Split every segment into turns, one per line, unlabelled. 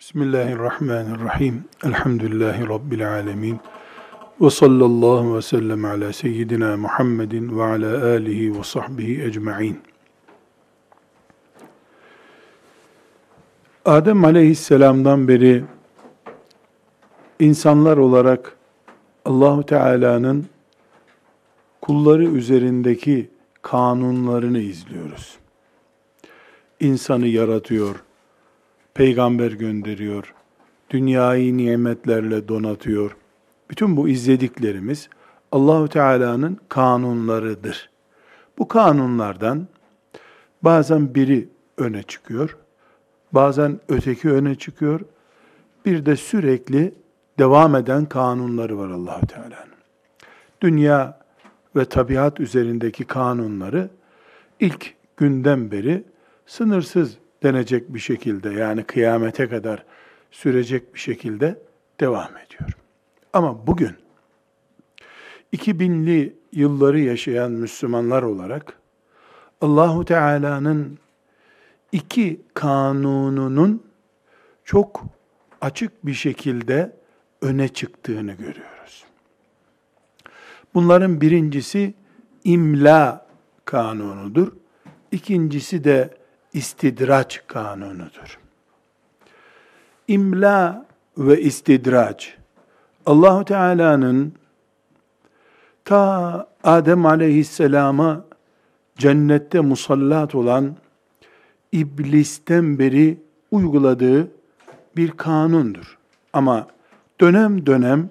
Bismillahirrahmanirrahim. Elhamdülillahi Rabbil alemin. Ve sallallahu ve sellem ala seyyidina Muhammedin ve ala alihi ve sahbihi ecma'in. Adem aleyhisselamdan beri insanlar olarak Allahu Teala'nın kulları üzerindeki kanunlarını izliyoruz. İnsanı yaratıyor, peygamber gönderiyor, dünyayı nimetlerle donatıyor. Bütün bu izlediklerimiz Allahu Teala'nın kanunlarıdır. Bu kanunlardan bazen biri öne çıkıyor, bazen öteki öne çıkıyor. Bir de sürekli devam eden kanunları var Allahu Teala'nın. Dünya ve tabiat üzerindeki kanunları ilk günden beri sınırsız denecek bir şekilde yani kıyamete kadar sürecek bir şekilde devam ediyor. Ama bugün 2000'li yılları yaşayan Müslümanlar olarak Allahu Teala'nın iki kanununun çok açık bir şekilde öne çıktığını görüyoruz. Bunların birincisi imla kanunudur. İkincisi de istidraç kanunudur. İmla ve istidraç Allahu Teala'nın ta Adem Aleyhisselam'a cennette musallat olan iblisten beri uyguladığı bir kanundur. Ama dönem dönem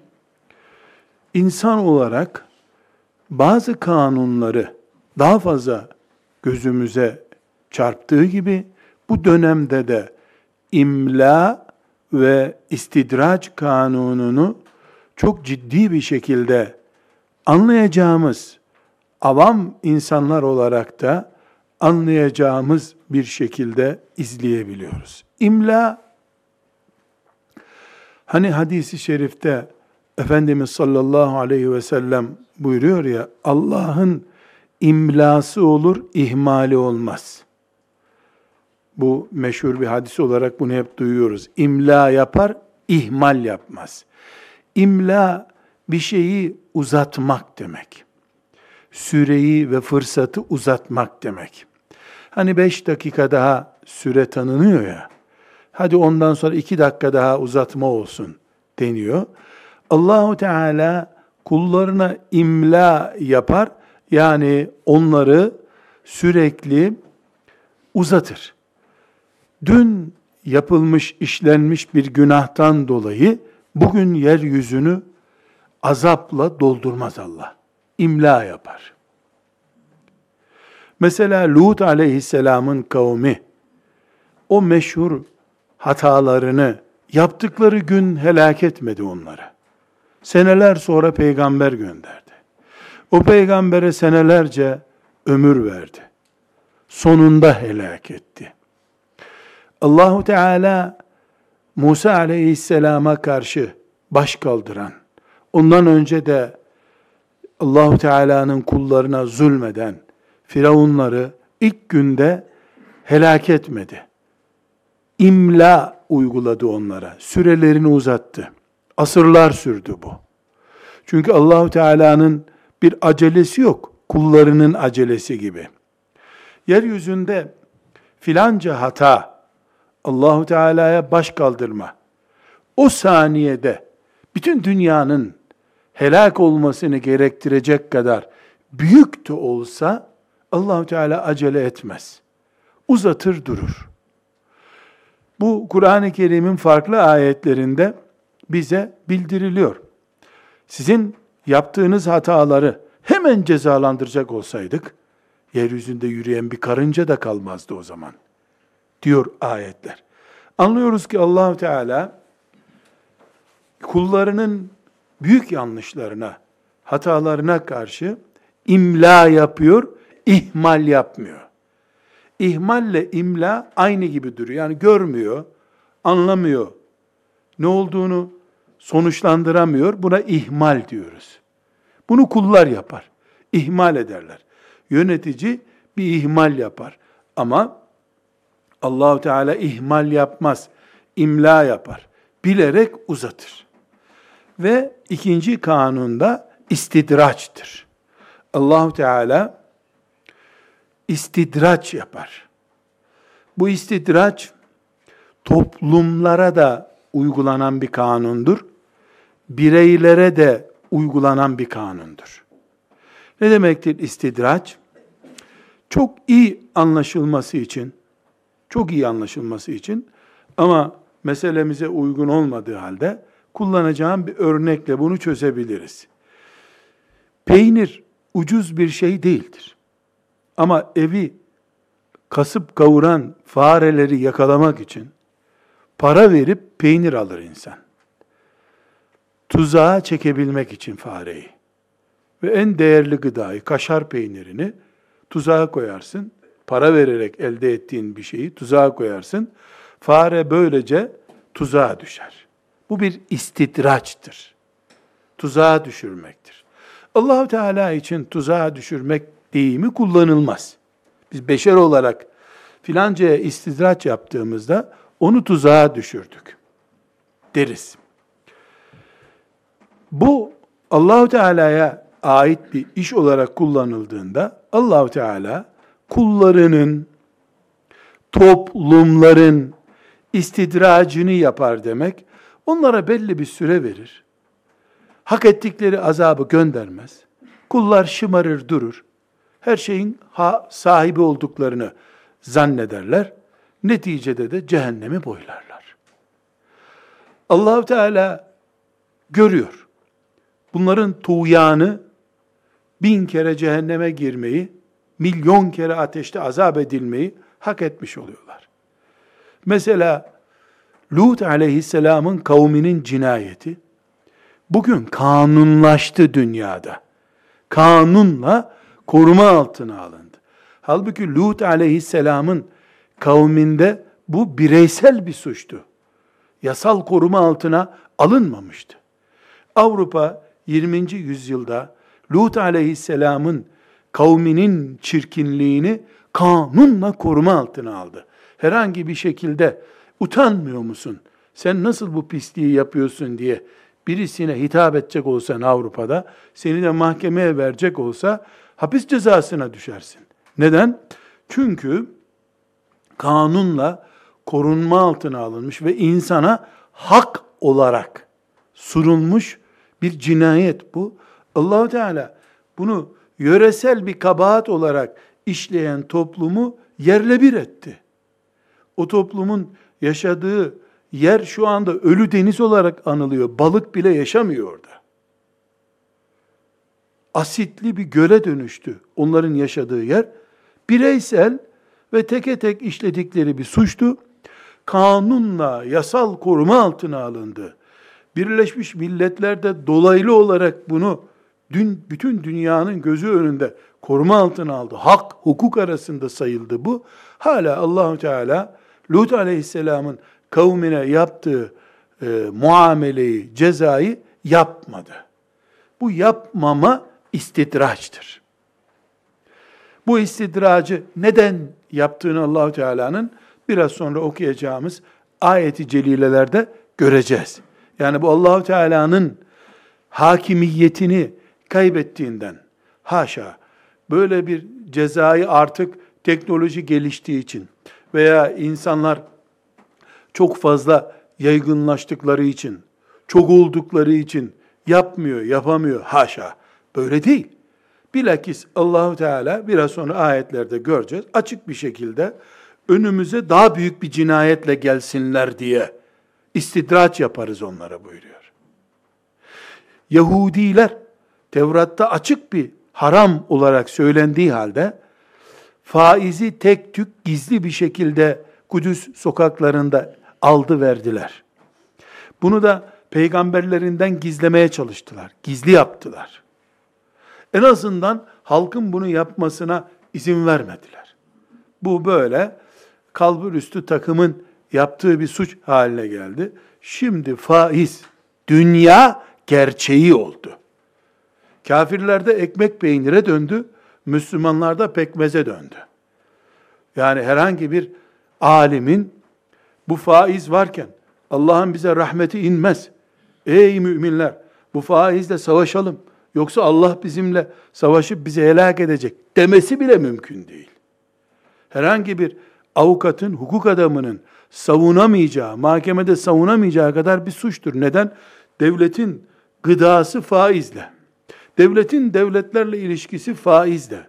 insan olarak bazı kanunları daha fazla gözümüze çarptığı gibi bu dönemde de imla ve istidraç kanununu çok ciddi bir şekilde anlayacağımız, avam insanlar olarak da anlayacağımız bir şekilde izleyebiliyoruz. İmla, hani hadisi şerifte Efendimiz sallallahu aleyhi ve sellem buyuruyor ya, Allah'ın imlası olur, ihmali olmaz. Bu meşhur bir hadis olarak bunu hep duyuyoruz. İmla yapar, ihmal yapmaz. İmla bir şeyi uzatmak demek. Süreyi ve fırsatı uzatmak demek. Hani beş dakika daha süre tanınıyor ya, hadi ondan sonra iki dakika daha uzatma olsun deniyor. Allahu Teala kullarına imla yapar, yani onları sürekli uzatır dün yapılmış, işlenmiş bir günahtan dolayı bugün yeryüzünü azapla doldurmaz Allah. İmla yapar. Mesela Lut aleyhisselamın kavmi o meşhur hatalarını yaptıkları gün helak etmedi onları. Seneler sonra peygamber gönderdi. O peygambere senelerce ömür verdi. Sonunda helak etti. Allahu Teala Musa aleyhisselama karşı baş kaldıran, ondan önce de Allahu Teala'nın kullarına zulmeden firavunları ilk günde helak etmedi. İmla uyguladı onlara. Sürelerini uzattı. Asırlar sürdü bu. Çünkü Allahu Teala'nın bir acelesi yok. Kullarının acelesi gibi. Yeryüzünde filanca hata Allahu Teala'ya baş kaldırma. O saniyede bütün dünyanın helak olmasını gerektirecek kadar büyük de olsa Allahu Teala acele etmez. Uzatır durur. Bu Kur'an-ı Kerim'in farklı ayetlerinde bize bildiriliyor. Sizin yaptığınız hataları hemen cezalandıracak olsaydık, yeryüzünde yürüyen bir karınca da kalmazdı o zaman.'' Diyor ayetler. Anlıyoruz ki Allahu Teala kullarının büyük yanlışlarına, hatalarına karşı imla yapıyor, ihmal yapmıyor. İhmalle imla aynı gibi duruyor. Yani görmüyor, anlamıyor. Ne olduğunu sonuçlandıramıyor. Buna ihmal diyoruz. Bunu kullar yapar. İhmal ederler. Yönetici bir ihmal yapar. Ama Allahu Teala ihmal yapmaz. imla yapar. Bilerek uzatır. Ve ikinci kanunda istidraçtır. Allahu Teala istidraç yapar. Bu istidraç toplumlara da uygulanan bir kanundur. Bireylere de uygulanan bir kanundur. Ne demektir istidraç? Çok iyi anlaşılması için, çok iyi anlaşılması için ama meselemize uygun olmadığı halde kullanacağım bir örnekle bunu çözebiliriz. Peynir ucuz bir şey değildir. Ama evi kasıp kavuran fareleri yakalamak için para verip peynir alır insan. Tuzağa çekebilmek için fareyi. Ve en değerli gıdayı, kaşar peynirini tuzağa koyarsın. Para vererek elde ettiğin bir şeyi tuzağa koyarsın. Fare böylece tuzağa düşer. Bu bir istidraçtır. Tuzağa düşürmektir. Allahu Teala için tuzağa düşürmek deyimi kullanılmaz. Biz beşer olarak filancaya istidraç yaptığımızda onu tuzağa düşürdük deriz. Bu Allahu Teala'ya ait bir iş olarak kullanıldığında Allahu Teala kullarının toplumların istidracını yapar demek. Onlara belli bir süre verir. Hak ettikleri azabı göndermez. Kullar şımarır durur. Her şeyin ha, sahibi olduklarını zannederler. Neticede de cehennemi boylarlar. Allahu Teala görüyor. Bunların tuğyanı bin kere cehenneme girmeyi, milyon kere ateşte azap edilmeyi hak etmiş oluyorlar. Mesela Lut aleyhisselamın kavminin cinayeti bugün kanunlaştı dünyada. Kanunla koruma altına alındı. Halbuki Lut aleyhisselamın kavminde bu bireysel bir suçtu. Yasal koruma altına alınmamıştı. Avrupa 20. yüzyılda Lut aleyhisselamın kavminin çirkinliğini kanunla koruma altına aldı. Herhangi bir şekilde utanmıyor musun? Sen nasıl bu pisliği yapıyorsun diye birisine hitap edecek olsan Avrupa'da, seni de mahkemeye verecek olsa hapis cezasına düşersin. Neden? Çünkü kanunla korunma altına alınmış ve insana hak olarak sunulmuş bir cinayet bu. Allahu Teala bunu yöresel bir kabahat olarak işleyen toplumu yerle bir etti. O toplumun yaşadığı yer şu anda ölü deniz olarak anılıyor. Balık bile yaşamıyor orada. Asitli bir göle dönüştü onların yaşadığı yer. Bireysel ve teke tek işledikleri bir suçtu. Kanunla yasal koruma altına alındı. Birleşmiş Milletler'de dolaylı olarak bunu dün bütün dünyanın gözü önünde koruma altına aldı. Hak, hukuk arasında sayıldı bu. Hala Allahu Teala Lut Aleyhisselam'ın kavmine yaptığı e, muameleyi, cezayı yapmadı. Bu yapmama istidraçtır. Bu istidracı neden yaptığını Allahu Teala'nın biraz sonra okuyacağımız ayeti celilelerde göreceğiz. Yani bu Allahu Teala'nın hakimiyetini kaybettiğinden haşa böyle bir cezayı artık teknoloji geliştiği için veya insanlar çok fazla yaygınlaştıkları için, çok oldukları için yapmıyor, yapamıyor. Haşa. Böyle değil. Bilakis Allahu Teala biraz sonra ayetlerde göreceğiz. Açık bir şekilde önümüze daha büyük bir cinayetle gelsinler diye istidraç yaparız onlara buyuruyor. Yahudiler Tevrat'ta açık bir haram olarak söylendiği halde faizi tek tük gizli bir şekilde Kudüs sokaklarında aldı verdiler. Bunu da peygamberlerinden gizlemeye çalıştılar. Gizli yaptılar. En azından halkın bunu yapmasına izin vermediler. Bu böyle kalbur üstü takımın yaptığı bir suç haline geldi. Şimdi faiz dünya gerçeği oldu. Kafirlerde ekmek peynire döndü, Müslümanlarda pekmeze döndü. Yani herhangi bir alimin bu faiz varken Allah'ın bize rahmeti inmez. Ey müminler bu faizle savaşalım. Yoksa Allah bizimle savaşıp bizi helak edecek demesi bile mümkün değil. Herhangi bir avukatın, hukuk adamının savunamayacağı, mahkemede savunamayacağı kadar bir suçtur. Neden? Devletin gıdası faizle. Devletin devletlerle ilişkisi faizle.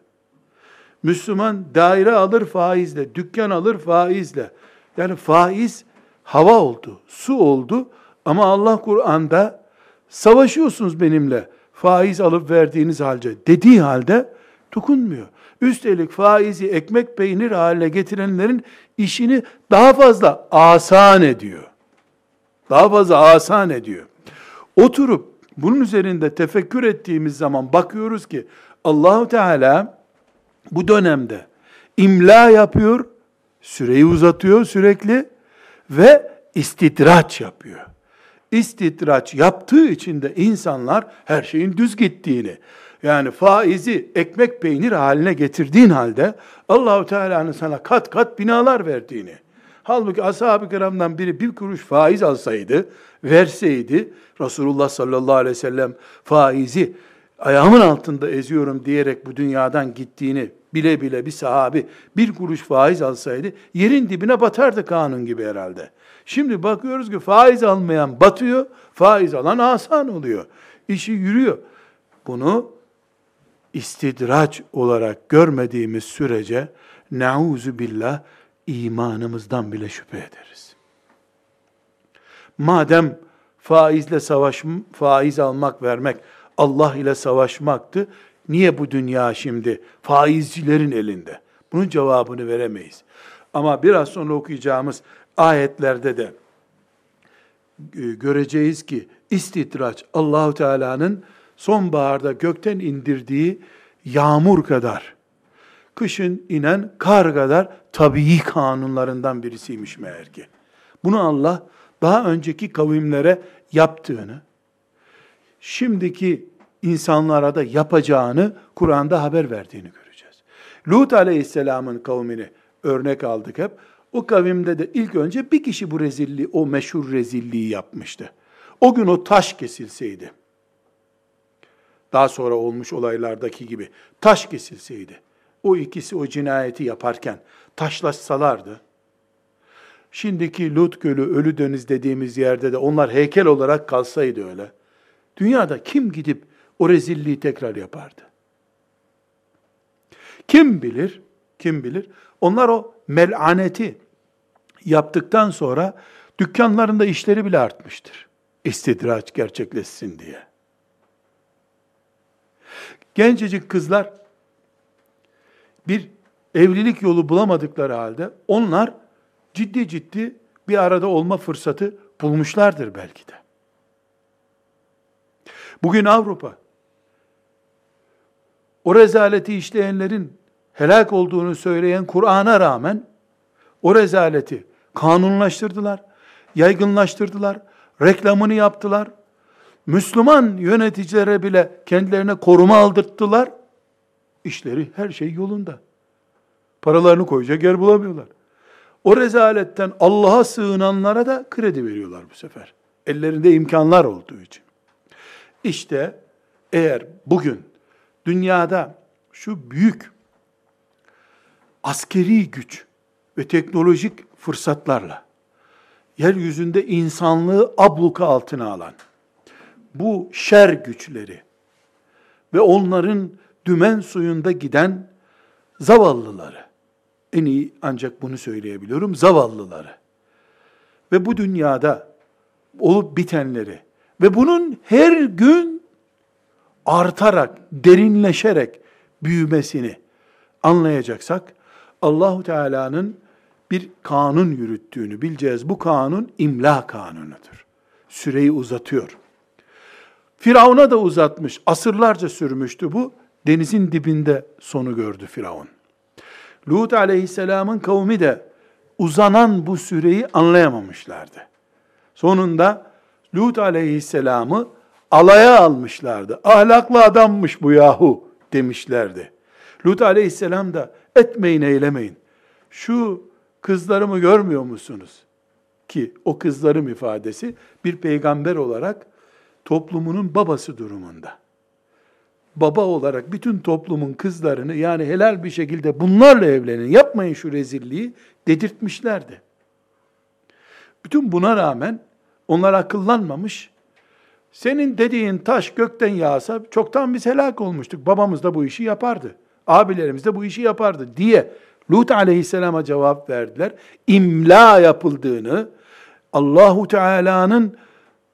Müslüman daire alır faizle, dükkan alır faizle. Yani faiz hava oldu, su oldu ama Allah Kur'an'da savaşıyorsunuz benimle faiz alıp verdiğiniz halde dediği halde dokunmuyor. Üstelik faizi ekmek peynir haline getirenlerin işini daha fazla asan ediyor. Daha fazla asan ediyor. Oturup bunun üzerinde tefekkür ettiğimiz zaman bakıyoruz ki Allahu Teala bu dönemde imla yapıyor, süreyi uzatıyor sürekli ve istidraç yapıyor. İstidraç yaptığı için de insanlar her şeyin düz gittiğini, yani faizi ekmek peynir haline getirdiğin halde Allahu Teala'nın sana kat kat binalar verdiğini. Halbuki ashab-ı kiramdan biri bir kuruş faiz alsaydı, verseydi, Resulullah sallallahu aleyhi ve sellem faizi ayağımın altında eziyorum diyerek bu dünyadan gittiğini bile bile bir sahabi bir kuruş faiz alsaydı yerin dibine batardı kanun gibi herhalde. Şimdi bakıyoruz ki faiz almayan batıyor, faiz alan asan oluyor. İşi yürüyor. Bunu istidraç olarak görmediğimiz sürece nauzu billah imanımızdan bile şüphe ederiz. Madem faizle savaş, faiz almak, vermek Allah ile savaşmaktı, niye bu dünya şimdi faizcilerin elinde? Bunun cevabını veremeyiz. Ama biraz sonra okuyacağımız ayetlerde de e, göreceğiz ki istidraç Allahu Teala'nın sonbaharda gökten indirdiği yağmur kadar, kışın inen kar kadar tabii kanunlarından birisiymiş meğer ki. Bunu Allah daha önceki kavimlere yaptığını, şimdiki insanlara da yapacağını Kur'an'da haber verdiğini göreceğiz. Lut aleyhisselamın kavmini örnek aldık hep. O kavimde de ilk önce bir kişi bu rezilliği, o meşhur rezilliği yapmıştı. O gün o taş kesilseydi, daha sonra olmuş olaylardaki gibi taş kesilseydi, o ikisi o cinayeti yaparken taşlaşsalardı, şimdiki Lut Gölü, Ölü Deniz dediğimiz yerde de onlar heykel olarak kalsaydı öyle, dünyada kim gidip o rezilliği tekrar yapardı? Kim bilir, kim bilir, onlar o melaneti yaptıktan sonra dükkanlarında işleri bile artmıştır. İstidraç gerçekleşsin diye. Gencecik kızlar bir evlilik yolu bulamadıkları halde onlar ciddi ciddi bir arada olma fırsatı bulmuşlardır belki de. Bugün Avrupa o rezaleti işleyenlerin helak olduğunu söyleyen Kur'an'a rağmen o rezaleti kanunlaştırdılar, yaygınlaştırdılar, reklamını yaptılar. Müslüman yöneticilere bile kendilerine koruma aldırttılar. İşleri her şey yolunda. Paralarını koyacak yer bulamıyorlar. O rezaletten Allah'a sığınanlara da kredi veriyorlar bu sefer. Ellerinde imkanlar olduğu için. İşte eğer bugün dünyada şu büyük askeri güç ve teknolojik fırsatlarla yeryüzünde insanlığı abluka altına alan bu şer güçleri ve onların dümen suyunda giden zavallıları, en iyi ancak bunu söyleyebiliyorum, zavallıları ve bu dünyada olup bitenleri ve bunun her gün artarak, derinleşerek büyümesini anlayacaksak Allahu Teala'nın bir kanun yürüttüğünü bileceğiz. Bu kanun imla kanunudur. Süreyi uzatıyor. Firavun'a da uzatmış. Asırlarca sürmüştü bu. Denizin dibinde sonu gördü Firavun. Lut aleyhisselamın kavmi de uzanan bu süreyi anlayamamışlardı. Sonunda Lut aleyhisselamı alaya almışlardı. Ahlaklı adammış bu yahu demişlerdi. Lut aleyhisselam da etmeyin eylemeyin. Şu kızlarımı görmüyor musunuz? ki o kızların ifadesi bir peygamber olarak toplumunun babası durumunda. Baba olarak bütün toplumun kızlarını yani helal bir şekilde bunlarla evlenin, yapmayın şu rezilliği dedirtmişlerdi. Bütün buna rağmen onlar akıllanmamış. Senin dediğin taş gökten yağsa çoktan biz helak olmuştuk. Babamız da bu işi yapardı. Abilerimiz de bu işi yapardı diye Lut aleyhisselama cevap verdiler. İmla yapıldığını, Allahu Teala'nın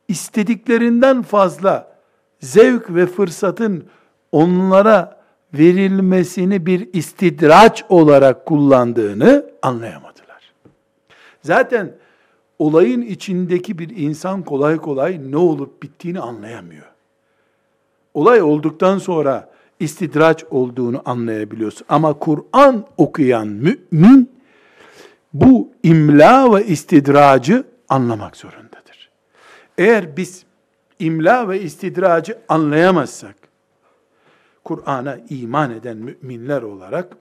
istediklerinden fazla zevk ve fırsatın onlara verilmesini bir istidraç olarak kullandığını anlayamadılar. Zaten olayın içindeki bir insan kolay kolay ne olup bittiğini anlayamıyor. Olay olduktan sonra istidraç olduğunu anlayabiliyorsun. Ama Kur'an okuyan mümin bu imla ve istidracı anlamak zorundadır. Eğer biz imla ve istidracı anlayamazsak, Kur'an'a iman eden müminler olarak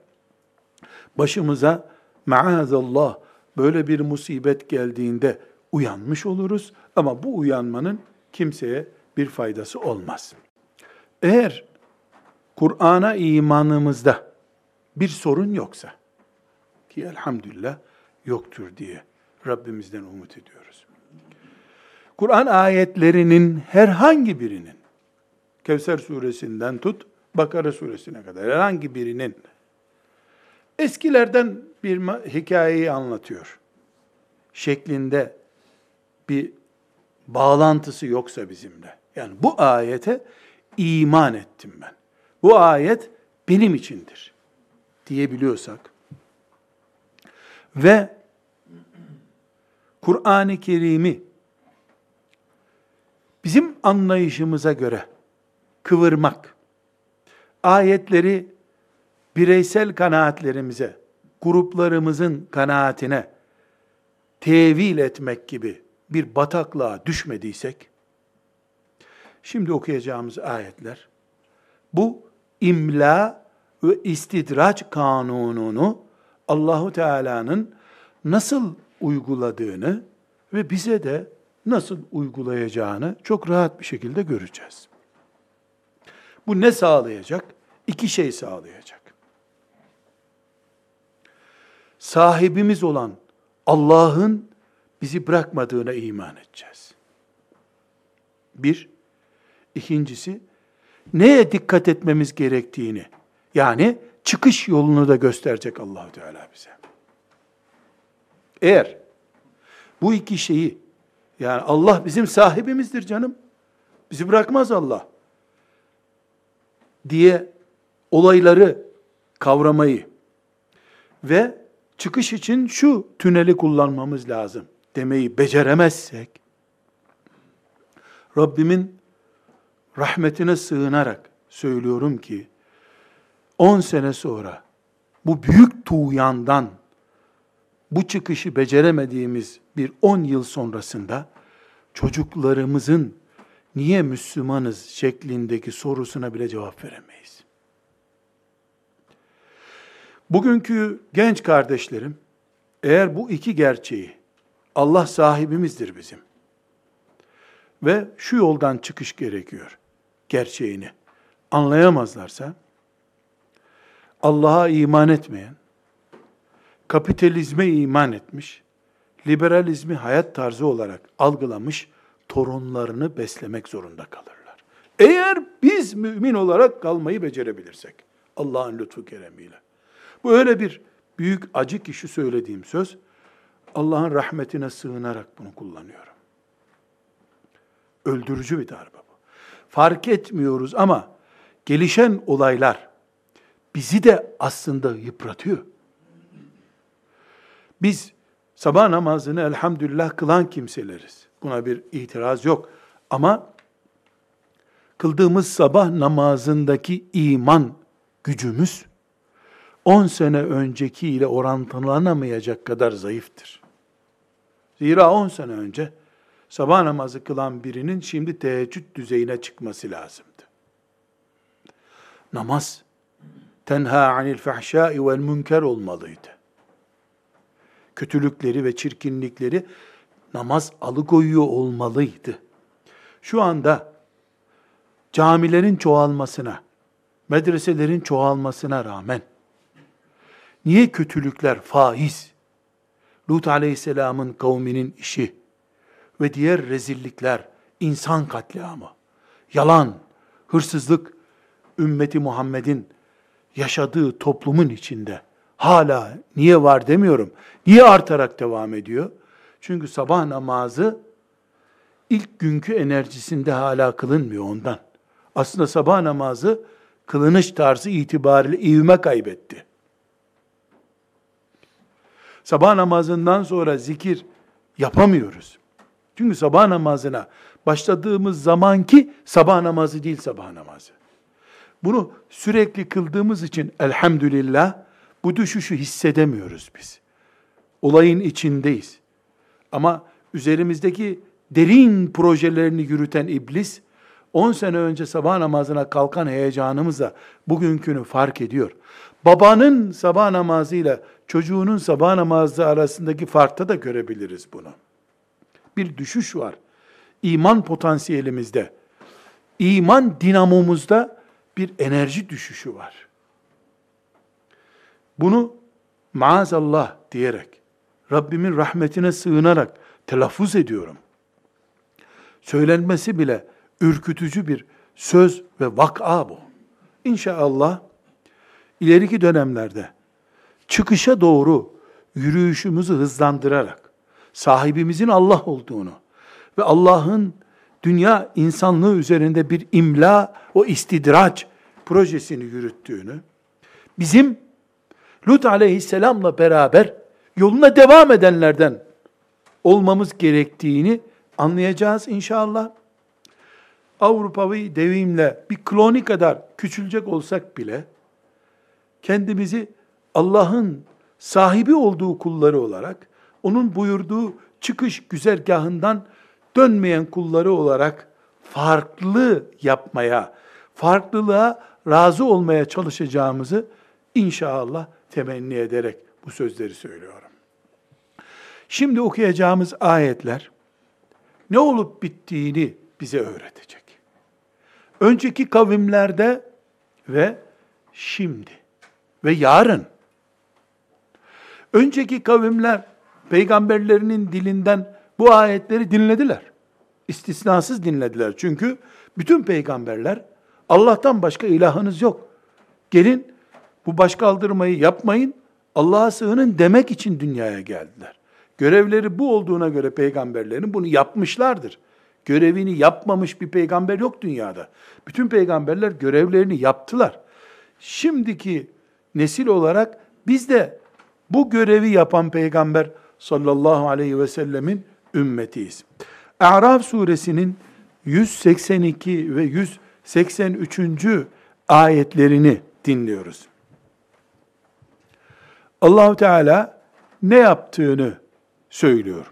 başımıza maazallah böyle bir musibet geldiğinde uyanmış oluruz ama bu uyanmanın kimseye bir faydası olmaz. Eğer Kur'an'a imanımızda bir sorun yoksa ki elhamdülillah yoktur diye Rabbimizden umut ediyoruz. Kur'an ayetlerinin herhangi birinin Kevser suresinden tut Bakara suresine kadar herhangi birinin eskilerden bir hikayeyi anlatıyor şeklinde bir bağlantısı yoksa bizimle. Yani bu ayete iman ettim ben. Bu ayet benim içindir diyebiliyorsak ve Kur'an-ı Kerim'i bizim anlayışımıza göre kıvırmak, ayetleri bireysel kanaatlerimize, gruplarımızın kanaatine tevil etmek gibi bir bataklığa düşmediysek, şimdi okuyacağımız ayetler, bu imla ve istidraç kanununu Allahu Teala'nın nasıl uyguladığını ve bize de nasıl uygulayacağını çok rahat bir şekilde göreceğiz. Bu ne sağlayacak? İki şey sağlayacak. Sahibimiz olan Allah'ın bizi bırakmadığına iman edeceğiz. Bir. ikincisi neye dikkat etmemiz gerektiğini, yani çıkış yolunu da gösterecek Allahu Teala bize. Eğer bu iki şeyi yani Allah bizim sahibimizdir canım. Bizi bırakmaz Allah. diye olayları kavramayı ve çıkış için şu tüneli kullanmamız lazım demeyi beceremezsek Rabbimin rahmetine sığınarak söylüyorum ki 10 sene sonra bu büyük tuğyandan bu çıkışı beceremediğimiz bir 10 yıl sonrasında çocuklarımızın niye Müslümanız şeklindeki sorusuna bile cevap veremeyiz. Bugünkü genç kardeşlerim eğer bu iki gerçeği Allah sahibimizdir bizim ve şu yoldan çıkış gerekiyor gerçeğini anlayamazlarsa Allah'a iman etmeyen, kapitalizme iman etmiş, liberalizmi hayat tarzı olarak algılamış torunlarını beslemek zorunda kalırlar. Eğer biz mümin olarak kalmayı becerebilirsek, Allah'ın lütfu keremiyle. Bu öyle bir büyük acı ki şu söylediğim söz, Allah'ın rahmetine sığınarak bunu kullanıyorum. Öldürücü bir darbe bu. Fark etmiyoruz ama gelişen olaylar bizi de aslında yıpratıyor. Biz sabah namazını elhamdülillah kılan kimseleriz. Buna bir itiraz yok. Ama kıldığımız sabah namazındaki iman gücümüz 10 sene önceki ile orantılanamayacak kadar zayıftır. Zira 10 sene önce sabah namazı kılan birinin şimdi teheccüd düzeyine çıkması lazımdı. Namaz tenha anil fahşai vel münker olmalıydı. Kötülükleri ve çirkinlikleri namaz alıkoyuyor olmalıydı. Şu anda camilerin çoğalmasına, medreselerin çoğalmasına rağmen niye kötülükler faiz, Lut aleyhisselamın kavminin işi ve diğer rezillikler, insan katliamı, yalan, hırsızlık, ümmeti Muhammed'in yaşadığı toplumun içinde hala niye var demiyorum. Niye artarak devam ediyor? Çünkü sabah namazı ilk günkü enerjisinde hala kılınmıyor ondan. Aslında sabah namazı kılınış tarzı itibariyle ivme kaybetti. Sabah namazından sonra zikir yapamıyoruz. Çünkü sabah namazına başladığımız zamanki sabah namazı değil sabah namazı. Bunu sürekli kıldığımız için elhamdülillah bu düşüşü hissedemiyoruz biz. Olayın içindeyiz. Ama üzerimizdeki derin projelerini yürüten iblis 10 sene önce sabah namazına kalkan heyecanımızla bugünkünü fark ediyor. Babanın sabah namazıyla çocuğunun sabah namazı arasındaki farkta da görebiliriz bunu. Bir düşüş var. İman potansiyelimizde, iman dinamomuzda bir enerji düşüşü var. Bunu maazallah diyerek, Rabbimin rahmetine sığınarak telaffuz ediyorum. Söylenmesi bile ürkütücü bir söz ve vak'a bu. İnşallah ileriki dönemlerde çıkışa doğru yürüyüşümüzü hızlandırarak sahibimizin Allah olduğunu ve Allah'ın dünya insanlığı üzerinde bir imla o istidraç projesini yürüttüğünü, bizim Lut aleyhisselamla beraber yoluna devam edenlerden olmamız gerektiğini anlayacağız inşallah. Avrupavi devimle bir kloni kadar küçülecek olsak bile kendimizi Allah'ın sahibi olduğu kulları olarak onun buyurduğu çıkış güzergahından dönmeyen kulları olarak farklı yapmaya, farklılığa razı olmaya çalışacağımızı inşallah temenni ederek bu sözleri söylüyorum. Şimdi okuyacağımız ayetler ne olup bittiğini bize öğretecek. Önceki kavimlerde ve şimdi ve yarın. Önceki kavimler peygamberlerinin dilinden bu ayetleri dinlediler. İstisnasız dinlediler. Çünkü bütün peygamberler Allah'tan başka ilahınız yok. Gelin bu baş kaldırmayı yapmayın. Allah'a sığının demek için dünyaya geldiler. Görevleri bu olduğuna göre peygamberlerin bunu yapmışlardır. Görevini yapmamış bir peygamber yok dünyada. Bütün peygamberler görevlerini yaptılar. Şimdiki nesil olarak biz de bu görevi yapan peygamber sallallahu aleyhi ve sellemin ümmetiyiz. A'raf suresinin 182 ve 183. ayetlerini dinliyoruz. Allahu Teala ne yaptığını söylüyor.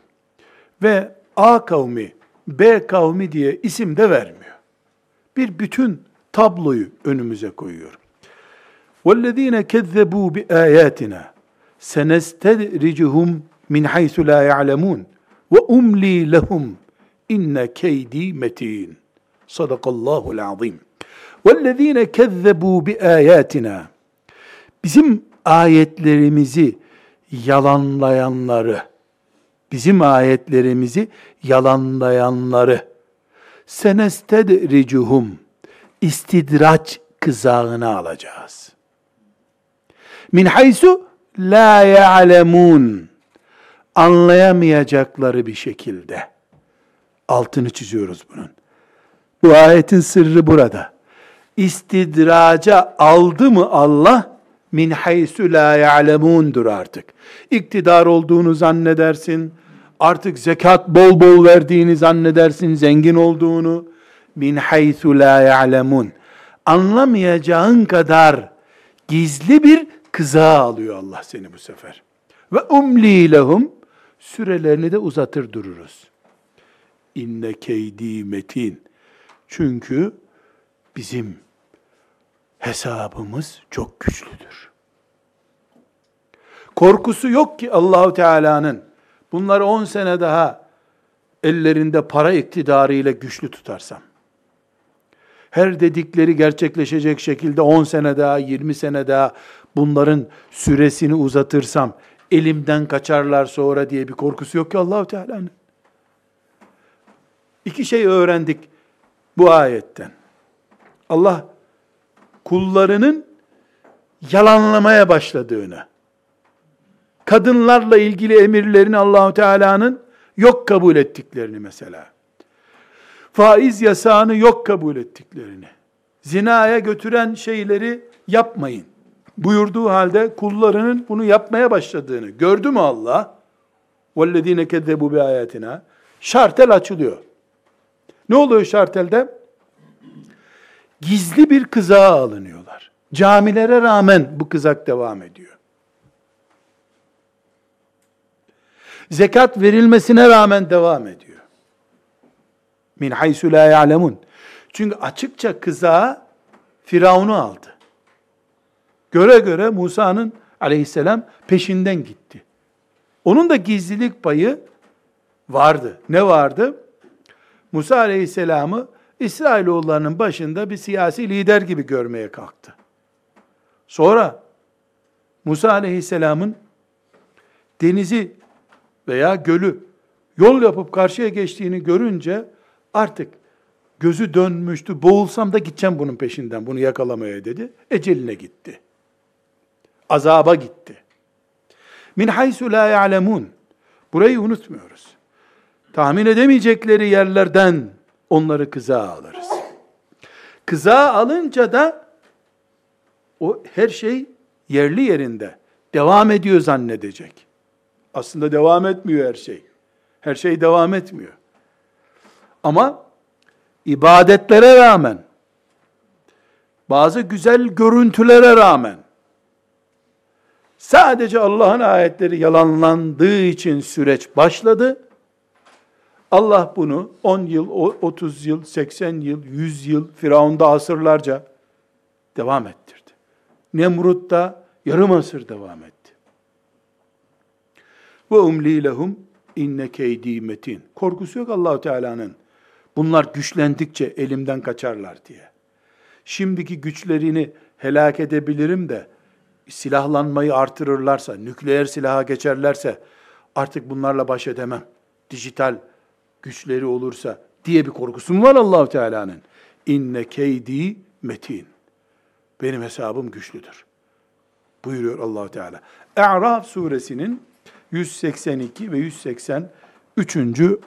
Ve A kavmi, B kavmi diye isim de vermiyor. Bir bütün tabloyu önümüze koyuyor. وَالَّذ۪ينَ كَذَّبُوا بِآيَاتِنَا senestedricuhum min haythu la ya'lemun ve umli lehum inne keydi metin. Sadakallahu azim. Vellezinekezzebu bi ayatina. Bizim ayetlerimizi yalanlayanları, bizim ayetlerimizi yalanlayanları senestedricuhum istidraç kızağına alacağız. Min haysu la ya'lemun, anlayamayacakları bir şekilde. Altını çiziyoruz bunun. Bu ayetin sırrı burada. İstidraca aldı mı Allah, min haysu la ya'lemundur artık. İktidar olduğunu zannedersin, artık zekat bol bol verdiğini zannedersin, zengin olduğunu. Min haysu la ya'lemun. Anlamayacağın kadar gizli bir kıza alıyor Allah seni bu sefer. Ve umli lehum sürelerini de uzatır dururuz. İnne keydi metin. Çünkü bizim hesabımız çok güçlüdür. Korkusu yok ki Allahu Teala'nın bunları 10 sene daha ellerinde para iktidarıyla güçlü tutarsam, her dedikleri gerçekleşecek şekilde 10 sene daha, 20 sene daha bunların süresini uzatırsam, elimden kaçarlar sonra diye bir korkusu yok ki Allahu Teala'nın. İki şey öğrendik bu ayetten. Allah kullarının yalanlamaya başladığını, kadınlarla ilgili emirlerini Allahu Teala'nın yok kabul ettiklerini mesela. Faiz yasağını yok kabul ettiklerini. Zinaya götüren şeyleri yapmayın Buyurduğu halde kullarının bunu yapmaya başladığını gördü mü Allah? وَالَّذ۪ينَ كَذَّبُوا بِآيَاتِنَا Şartel açılıyor. Ne oluyor şartelde? Gizli bir kızağa alınıyorlar. Camilere rağmen bu kızak devam ediyor. Zekat verilmesine rağmen devam ediyor. Min haysu la ya'lemun. Çünkü açıkça kızağı Firavun'u aldı. Göre göre Musa'nın aleyhisselam peşinden gitti. Onun da gizlilik payı vardı. Ne vardı? Musa aleyhisselamı İsrailoğullarının başında bir siyasi lider gibi görmeye kalktı. Sonra Musa aleyhisselamın denizi veya gölü yol yapıp karşıya geçtiğini görünce artık gözü dönmüştü. Boğulsam da gideceğim bunun peşinden bunu yakalamaya dedi. Eceline gitti. Azaba gitti. Min haysu la ya'lemun. Burayı unutmuyoruz. Tahmin edemeyecekleri yerlerden onları kıza alırız. Kıza alınca da o her şey yerli yerinde devam ediyor zannedecek. Aslında devam etmiyor her şey. Her şey devam etmiyor. Ama ibadetlere rağmen, bazı güzel görüntülere rağmen, sadece Allah'ın ayetleri yalanlandığı için süreç başladı. Allah bunu 10 yıl, 30 yıl, 80 yıl, 100 yıl, Firavun'da asırlarca devam ettirdi. Nemrut'ta yarım asır devam etti. Ve umli lehum inne keydi metin. Korkusu yok Allahu Teala'nın. Bunlar güçlendikçe elimden kaçarlar diye. Şimdiki güçlerini helak edebilirim de silahlanmayı artırırlarsa, nükleer silaha geçerlerse artık bunlarla baş edemem. Dijital güçleri olursa diye bir korkusu var Allahu Teala'nın. İnne keydi metin. Benim hesabım güçlüdür. Buyuruyor Allahu Teala. E'raf suresinin 182 ve 183.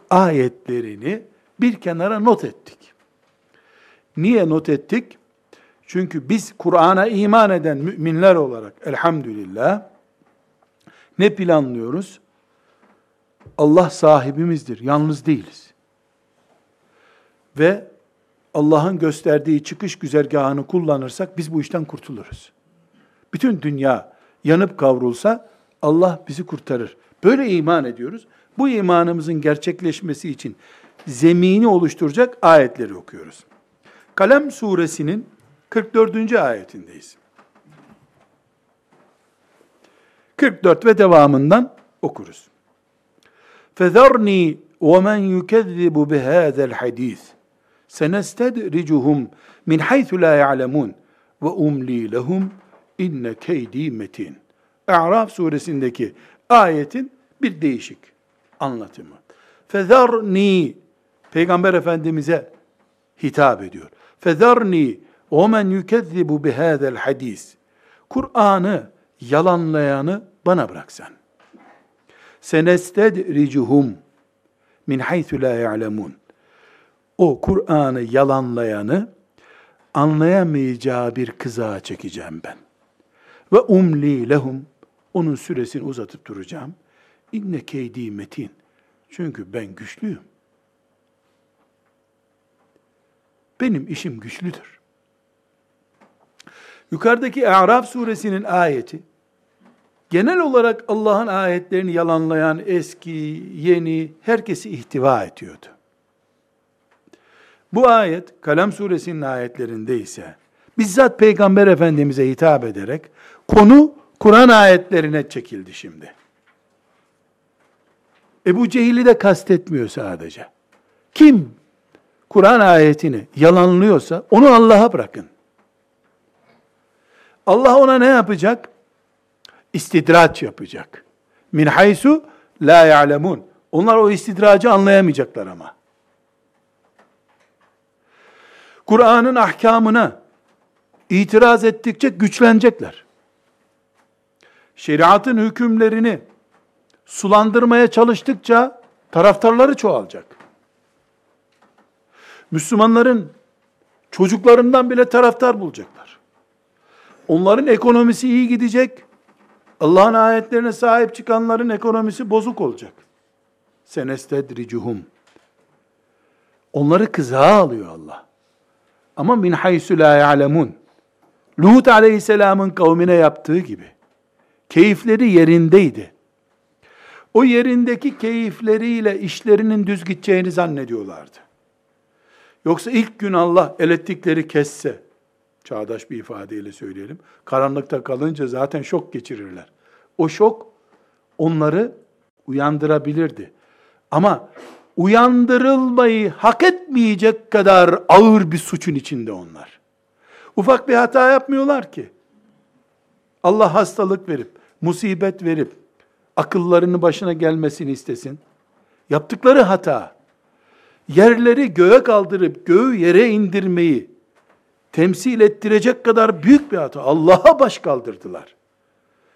ayetlerini bir kenara not ettik. Niye not ettik? Çünkü biz Kur'an'a iman eden müminler olarak elhamdülillah ne planlıyoruz? Allah sahibimizdir, yalnız değiliz. Ve Allah'ın gösterdiği çıkış güzergahını kullanırsak biz bu işten kurtuluruz. Bütün dünya yanıp kavrulsa Allah bizi kurtarır. Böyle iman ediyoruz. Bu imanımızın gerçekleşmesi için zemini oluşturacak ayetleri okuyoruz. Kalem suresinin 44. ayetindeyiz. 44 ve devamından okuruz. فَذَرْنِي وَمَنْ يُكَذِّبُ بِهَذَا الْحَد۪يثِ سَنَسْتَدْرِجُهُمْ مِنْ حَيْثُ لَا يَعْلَمُونَ وَاُمْلِي لَهُمْ اِنَّ كَيْد۪ي مَت۪ينَ A'raf suresindeki ayetin bir değişik anlatımı. Fezarni Peygamber Efendimiz'e hitap ediyor. Fezarni men yukezzibu bihâzel hadis. Kur'an'ı yalanlayanı bana bırak sen. Senestedricuhum min haythu la ya'lemun. O Kur'an'ı yalanlayanı anlayamayacağı bir kızağa çekeceğim ben. Ve umli lehum onun süresini uzatıp duracağım. İnne keydi metin. Çünkü ben güçlüyüm. Benim işim güçlüdür. Yukarıdaki A'raf suresinin ayeti, genel olarak Allah'ın ayetlerini yalanlayan eski, yeni, herkesi ihtiva ediyordu. Bu ayet, Kalem suresinin ayetlerinde ise, bizzat Peygamber Efendimiz'e hitap ederek, konu Kur'an ayetlerine çekildi şimdi. Ebu Cehil'i de kastetmiyor sadece. Kim Kur'an ayetini yalanlıyorsa onu Allah'a bırakın. Allah ona ne yapacak? İstidraç yapacak. Min haysu la ya'lemun. Onlar o istidracı anlayamayacaklar ama. Kur'an'ın ahkamına itiraz ettikçe güçlenecekler. Şeriatın hükümlerini sulandırmaya çalıştıkça taraftarları çoğalacak. Müslümanların çocuklarından bile taraftar bulacaklar. Onların ekonomisi iyi gidecek. Allah'ın ayetlerine sahip çıkanların ekonomisi bozuk olacak. Senestedricuhum. Onları kızağa alıyor Allah. Ama min haysu la ya'lemun. Lut aleyhisselamın kavmine yaptığı gibi. Keyifleri yerindeydi. O yerindeki keyifleriyle işlerinin düz gideceğini zannediyorlardı. Yoksa ilk gün Allah elektrikleri kesse, çağdaş bir ifadeyle söyleyelim, karanlıkta kalınca zaten şok geçirirler. O şok onları uyandırabilirdi. Ama uyandırılmayı hak etmeyecek kadar ağır bir suçun içinde onlar. Ufak bir hata yapmıyorlar ki. Allah hastalık verip, musibet verip, akıllarını başına gelmesini istesin. Yaptıkları hata, yerleri göğe kaldırıp göğü yere indirmeyi temsil ettirecek kadar büyük bir hata. Allah'a baş kaldırdılar.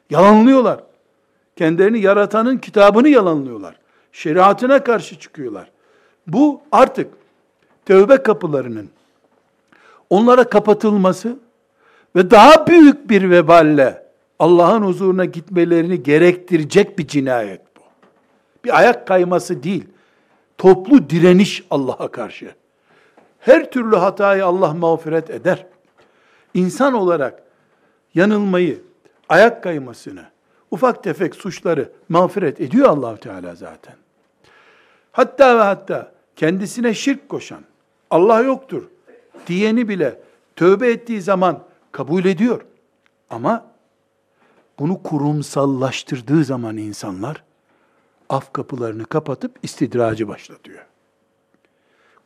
Yalanlıyorlar. Kendilerini yaratanın kitabını yalanlıyorlar. Şeriatına karşı çıkıyorlar. Bu artık tövbe kapılarının onlara kapatılması ve daha büyük bir veballe Allah'ın huzuruna gitmelerini gerektirecek bir cinayet bu. Bir ayak kayması değil. Toplu direniş Allah'a karşı. Her türlü hatayı Allah mağfiret eder. İnsan olarak yanılmayı, ayak kaymasını, ufak tefek suçları mağfiret ediyor allah Teala zaten. Hatta ve hatta kendisine şirk koşan, Allah yoktur diyeni bile tövbe ettiği zaman kabul ediyor. Ama bunu kurumsallaştırdığı zaman insanlar af kapılarını kapatıp istidracı başlatıyor.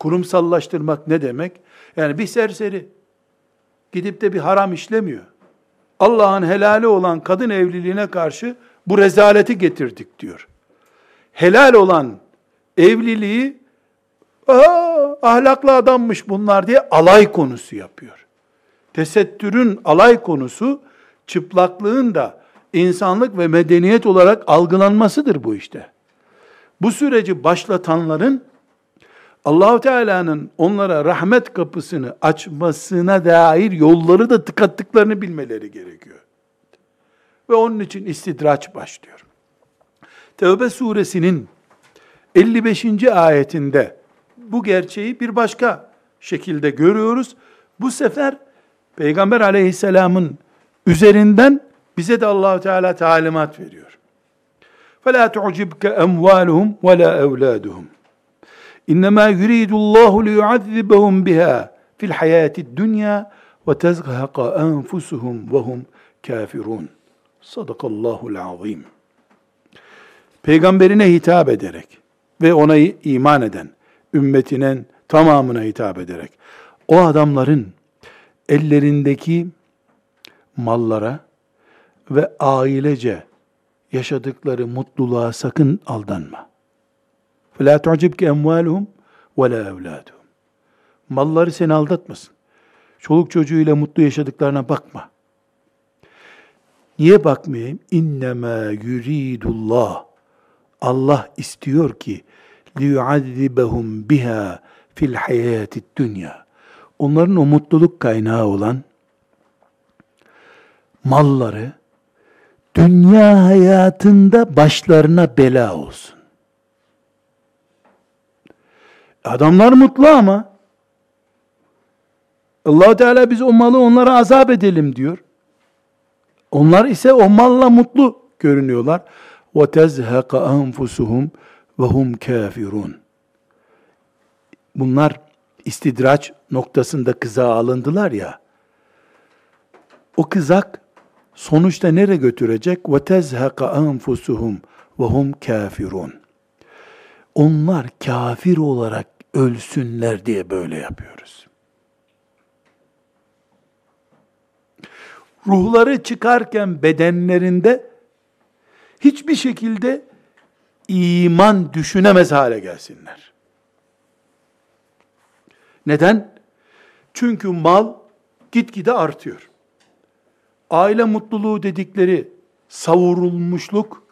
Kurumsallaştırmak ne demek? Yani bir serseri gidip de bir haram işlemiyor. Allah'ın helali olan kadın evliliğine karşı bu rezaleti getirdik diyor. Helal olan evliliği Aa, ahlaklı adammış bunlar diye alay konusu yapıyor. Tesettürün alay konusu çıplaklığın da insanlık ve medeniyet olarak algılanmasıdır bu işte. Bu süreci başlatanların Allahu Teala'nın onlara rahmet kapısını açmasına dair yolları da tıkattıklarını bilmeleri gerekiyor. Ve onun için istidraç başlıyor. Tevbe suresinin 55. ayetinde bu gerçeği bir başka şekilde görüyoruz. Bu sefer Peygamber aleyhisselamın üzerinden bize de Allahu Teala talimat veriyor. فَلَا تُعْجِبْكَ اَمْوَالُهُمْ وَلَا اَوْلَادُهُمْ İnnemâ yuridullahu liyuazzibahum biha fil hayati dunya ve tezhaqa enfusuhum ve hum kafirun. Sadakallahul azim. Peygamberine hitap ederek ve ona iman eden ümmetinin tamamına hitap ederek o adamların ellerindeki mallara ve ailece yaşadıkları mutluluğa sakın aldanma. فَلَا تُعْجِبْكَ اَمْوَالُهُمْ وَلَا اَوْلَادُهُمْ Malları seni aldatmasın. Çoluk çocuğuyla mutlu yaşadıklarına bakma. Niye bakmayayım? İnnemâ yuridullah. Allah istiyor ki liyuazzibahum biha fil hayati dünya. Onların o mutluluk kaynağı olan malları dünya hayatında başlarına bela olsun. Adamlar mutlu ama allah Teala biz o malı onlara azap edelim diyor. Onlar ise o malla mutlu görünüyorlar. وَتَزْهَقَ أَنْفُسُهُمْ وَهُمْ كَافِرُونَ Bunlar istidraç noktasında kızağa alındılar ya. O kızak sonuçta nereye götürecek? وَتَزْهَقَ أَنْفُسُهُمْ وَهُمْ كَافِرُونَ onlar kafir olarak ölsünler diye böyle yapıyoruz. Ruhları çıkarken bedenlerinde hiçbir şekilde iman düşünemez hale gelsinler. Neden? Çünkü mal gitgide artıyor. Aile mutluluğu dedikleri savurulmuşluk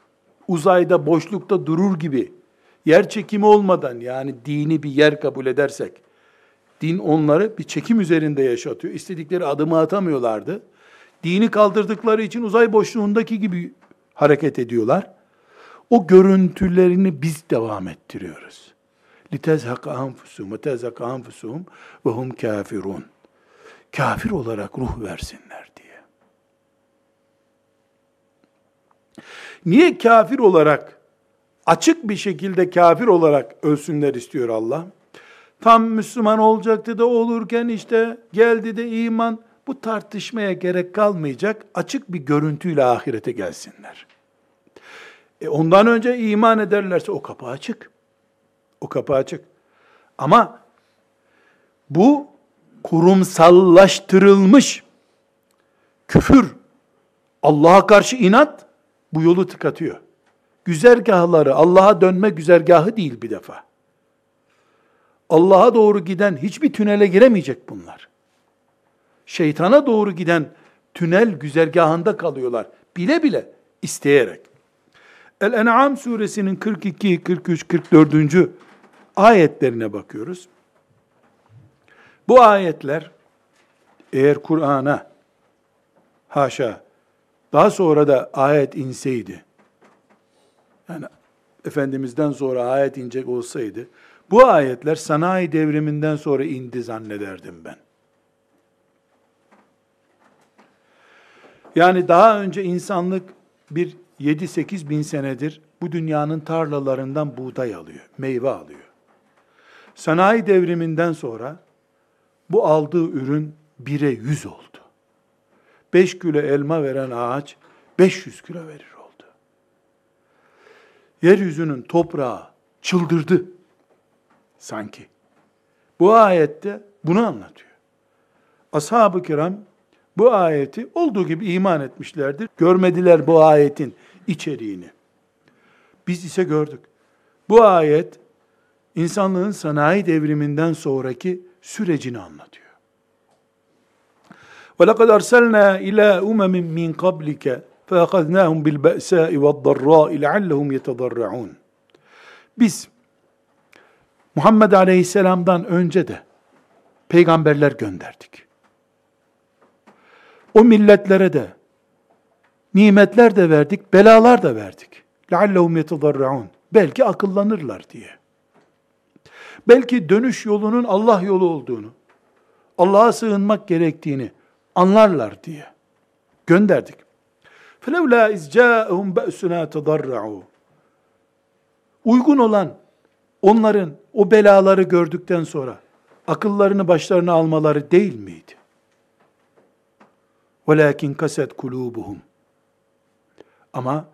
uzayda boşlukta durur gibi yer çekimi olmadan yani dini bir yer kabul edersek din onları bir çekim üzerinde yaşatıyor. İstedikleri adımı atamıyorlardı. Dini kaldırdıkları için uzay boşluğundaki gibi hareket ediyorlar. O görüntülerini biz devam ettiriyoruz. لِتَزْهَقَ أَنْفُسُهُمْ وَتَزْهَقَ أَنْفُسُهُمْ وَهُمْ كَافِرُونَ Kafir olarak ruh versinler diye. Niye kafir olarak, açık bir şekilde kafir olarak ölsünler istiyor Allah? Tam Müslüman olacaktı da olurken işte geldi de iman, bu tartışmaya gerek kalmayacak, açık bir görüntüyle ahirete gelsinler. E ondan önce iman ederlerse o kapı açık. O kapı açık. Ama bu kurumsallaştırılmış küfür, Allah'a karşı inat bu yolu tıkatıyor. Güzergahları, Allah'a dönme güzergahı değil bir defa. Allah'a doğru giden hiçbir tünele giremeyecek bunlar. Şeytana doğru giden tünel güzergahında kalıyorlar. Bile bile, isteyerek. El-En'am suresinin 42, 43, 44. ayetlerine bakıyoruz. Bu ayetler eğer Kur'an'a haşa daha sonra da ayet inseydi yani Efendimiz'den sonra ayet inecek olsaydı bu ayetler sanayi devriminden sonra indi zannederdim ben. Yani daha önce insanlık bir 7-8 bin senedir bu dünyanın tarlalarından buğday alıyor, meyve alıyor. Sanayi devriminden sonra bu aldığı ürün bire yüz oldu. 5 kilo elma veren ağaç 500 kilo verir Yeryüzünün toprağı çıldırdı sanki. Bu ayette bunu anlatıyor. Ashab-ı kiram bu ayeti olduğu gibi iman etmişlerdir. Görmediler bu ayetin içeriğini. Biz ise gördük. Bu ayet insanlığın sanayi devriminden sonraki sürecini anlatıyor. وَلَقَدْ أَرْسَلْنَا إِلَى أُمَمٍ مِّنْ قَبْلِكَ فَأَخَذْنَاهُمْ بِالْبَأْسَاءِ وَالضَّرَّاءِ لَعَلَّهُمْ يَتَضَرَّعُونَ Biz Muhammed Aleyhisselam'dan önce de peygamberler gönderdik. O milletlere de nimetler de verdik, belalar da verdik. لَعَلَّهُمْ يَتَضَرَّعُونَ Belki akıllanırlar diye. Belki dönüş yolunun Allah yolu olduğunu, Allah'a sığınmak gerektiğini anlarlar diye gönderdik. فَلَوْلَا اِذْ جَاءَهُمْ بَأْسُنَا تَضَرَّعُوا Uygun olan onların o belaları gördükten sonra akıllarını başlarına almaları değil miydi? وَلَاكِنْ kaset kulubuhum. Ama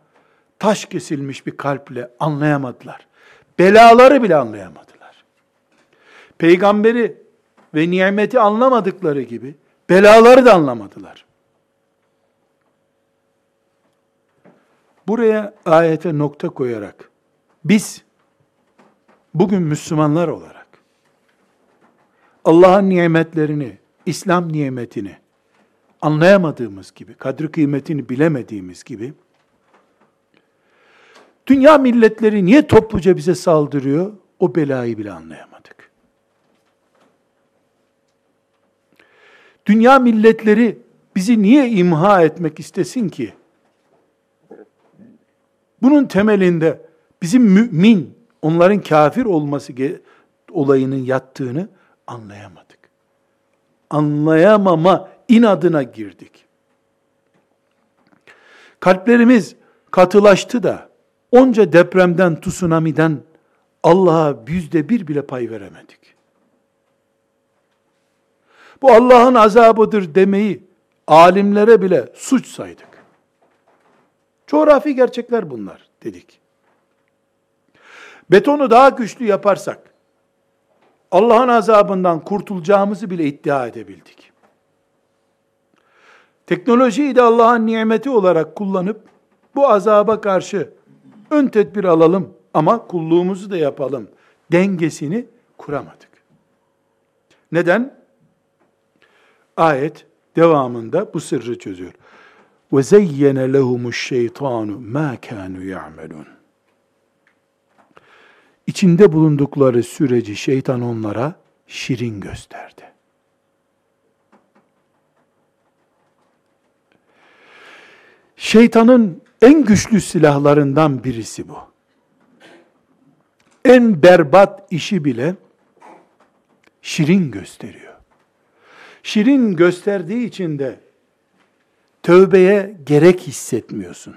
taş kesilmiş bir kalple anlayamadılar. Belaları bile anlayamadılar. Peygamberi ve nimeti anlamadıkları gibi belaları da anlamadılar. Buraya ayete nokta koyarak biz bugün Müslümanlar olarak Allah'ın nimetlerini, İslam nimetini anlayamadığımız gibi, kadri kıymetini bilemediğimiz gibi, dünya milletleri niye topluca bize saldırıyor? O belayı bile anlayamadık. Dünya milletleri bizi niye imha etmek istesin ki? Bunun temelinde bizim mümin, onların kafir olması olayının yattığını anlayamadık. Anlayamama inadına girdik. Kalplerimiz katılaştı da onca depremden, tsunami'den Allah'a yüzde bir bile pay veremedik. Bu Allah'ın azabıdır demeyi alimlere bile suç saydık. Coğrafi gerçekler bunlar dedik. betonu daha güçlü yaparsak, Allah'ın azabından kurtulacağımızı bile iddia edebildik. Teknolojiyi de Allah'ın nimeti olarak kullanıp, bu azaba karşı ön tedbir alalım ama kulluğumuzu da yapalım dengesini kuramadık. Neden? Ayet devamında bu sırrı çözüyor. Ve zeyyene lehumuş şeytanu ma kanu ya'melun. İçinde bulundukları süreci şeytan onlara şirin gösterdi. Şeytanın en güçlü silahlarından birisi bu. En berbat işi bile şirin gösteriyor. Şirin gösterdiği için de tövbeye gerek hissetmiyorsun.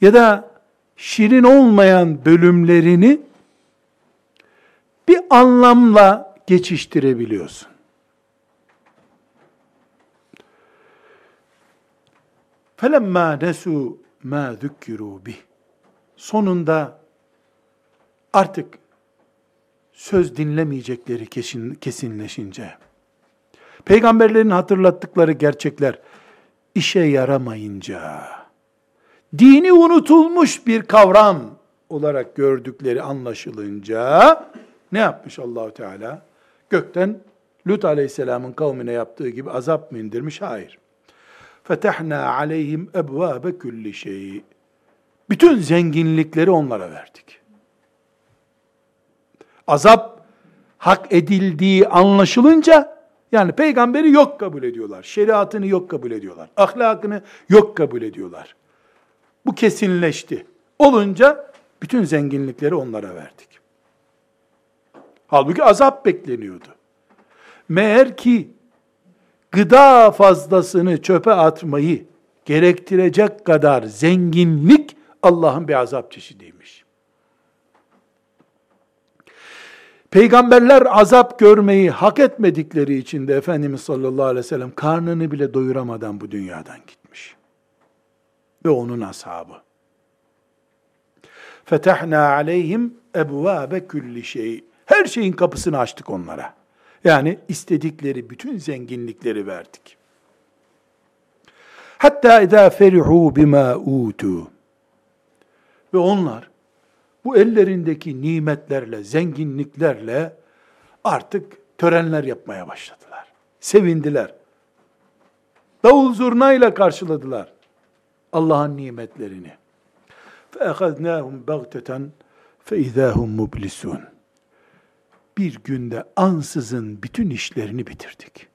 Ya da şirin olmayan bölümlerini bir anlamla geçiştirebiliyorsun. فَلَمَّا نَسُوا مَا ذُكِّرُوا بِهِ Sonunda artık söz dinlemeyecekleri kesin, kesinleşince, peygamberlerin hatırlattıkları gerçekler işe yaramayınca, dini unutulmuş bir kavram olarak gördükleri anlaşılınca, ne yapmış Allahu Teala? Gökten Lut Aleyhisselam'ın kavmine yaptığı gibi azap mı indirmiş? Hayır. Fetehna aleyhim ebvabe kulli şey. Bütün zenginlikleri onlara verdik. Azap hak edildiği anlaşılınca yani peygamberi yok kabul ediyorlar. Şeriatını yok kabul ediyorlar. Ahlakını yok kabul ediyorlar. Bu kesinleşti. Olunca bütün zenginlikleri onlara verdik. Halbuki azap bekleniyordu. Meğer ki gıda fazlasını çöpe atmayı gerektirecek kadar zenginlik Allah'ın bir azap çeşidiymiş. Peygamberler azap görmeyi hak etmedikleri için de Efendimiz sallallahu aleyhi ve sellem karnını bile doyuramadan bu dünyadan gitmiş. Ve onun ashabı. Fetehna aleyhim ebvabe kulli şey. Her şeyin kapısını açtık onlara. Yani istedikleri bütün zenginlikleri verdik. Hatta idâ ferihu bima utu. Ve onlar bu ellerindeki nimetlerle, zenginliklerle artık törenler yapmaya başladılar. Sevindiler. Davul zurnayla karşıladılar Allah'ın nimetlerini. فَاَخَذْنَاهُمْ بَغْتَةً فَاِذَا هُمْ مُبْلِسُونَ Bir günde ansızın bütün işlerini bitirdik.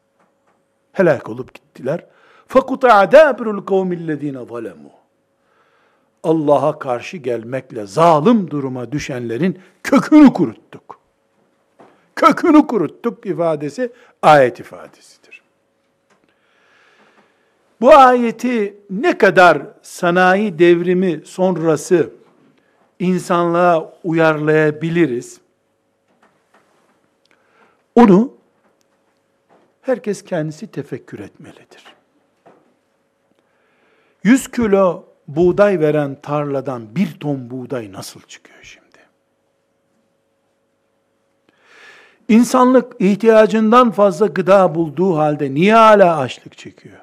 Helak olup gittiler. فَقُطَعَ دَابِرُ الْقَوْمِ الَّذ۪ينَ ظَلَمُوا Allah'a karşı gelmekle zalim duruma düşenlerin kökünü kuruttuk. Kökünü kuruttuk ifadesi ayet ifadesidir. Bu ayeti ne kadar sanayi devrimi sonrası insanlığa uyarlayabiliriz? Onu herkes kendisi tefekkür etmelidir. 100 kilo buğday veren tarladan bir ton buğday nasıl çıkıyor şimdi? İnsanlık ihtiyacından fazla gıda bulduğu halde niye hala açlık çekiyor?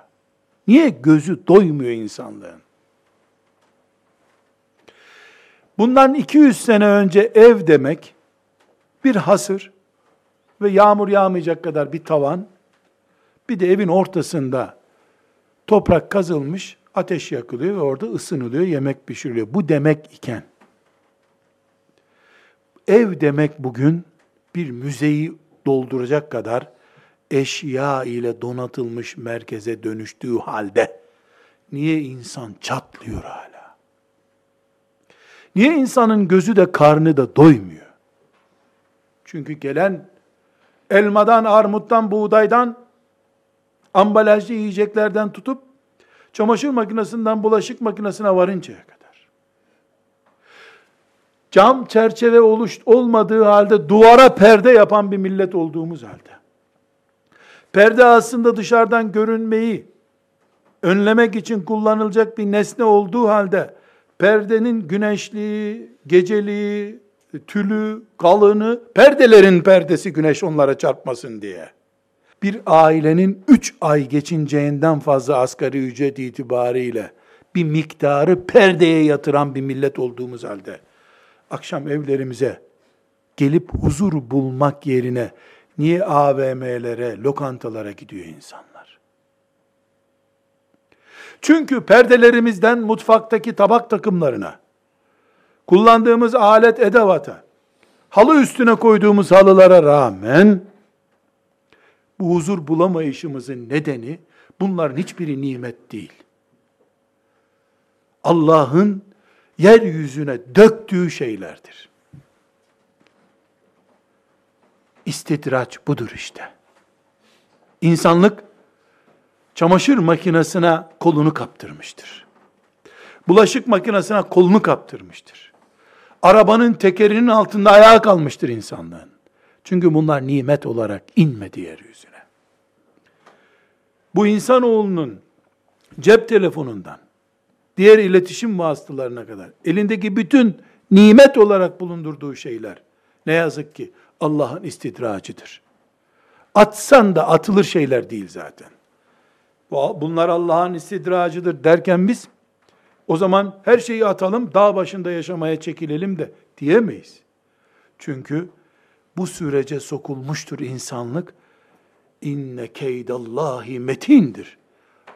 Niye gözü doymuyor insanlığın? Bundan 200 sene önce ev demek bir hasır ve yağmur yağmayacak kadar bir tavan, bir de evin ortasında toprak kazılmış, ateş yakılıyor ve orada ısınılıyor, yemek pişiriliyor. Bu demek iken, ev demek bugün bir müzeyi dolduracak kadar eşya ile donatılmış merkeze dönüştüğü halde, niye insan çatlıyor hala? Niye insanın gözü de karnı da doymuyor? Çünkü gelen elmadan, armuttan, buğdaydan, ambalajlı yiyeceklerden tutup çamaşır makinesinden bulaşık makinesine varıncaya kadar. Cam çerçeve oluş, olmadığı halde duvara perde yapan bir millet olduğumuz halde. Perde aslında dışarıdan görünmeyi önlemek için kullanılacak bir nesne olduğu halde perdenin güneşliği, geceliği, tülü, kalını, perdelerin perdesi güneş onlara çarpmasın diye. Bir ailenin üç ay geçinceğinden fazla asgari ücret itibariyle bir miktarı perdeye yatıran bir millet olduğumuz halde akşam evlerimize gelip huzur bulmak yerine niye AVM'lere, lokantalara gidiyor insanlar? Çünkü perdelerimizden mutfaktaki tabak takımlarına, kullandığımız alet edevata, halı üstüne koyduğumuz halılara rağmen bu huzur bulamayışımızın nedeni bunların hiçbiri nimet değil. Allah'ın yeryüzüne döktüğü şeylerdir. İstidraç budur işte. İnsanlık çamaşır makinesine kolunu kaptırmıştır. Bulaşık makinesine kolunu kaptırmıştır. Arabanın tekerinin altında ayağa kalmıştır insanlığın. Çünkü bunlar nimet olarak inmedi yeryüzüne. Bu insanoğlunun cep telefonundan, diğer iletişim vasıtalarına kadar elindeki bütün nimet olarak bulundurduğu şeyler ne yazık ki Allah'ın istidracıdır. Atsan da atılır şeyler değil zaten. Bunlar Allah'ın istidracıdır derken biz o zaman her şeyi atalım, dağ başında yaşamaya çekilelim de diyemeyiz. Çünkü bu sürece sokulmuştur insanlık. İnne keydallahi metindir.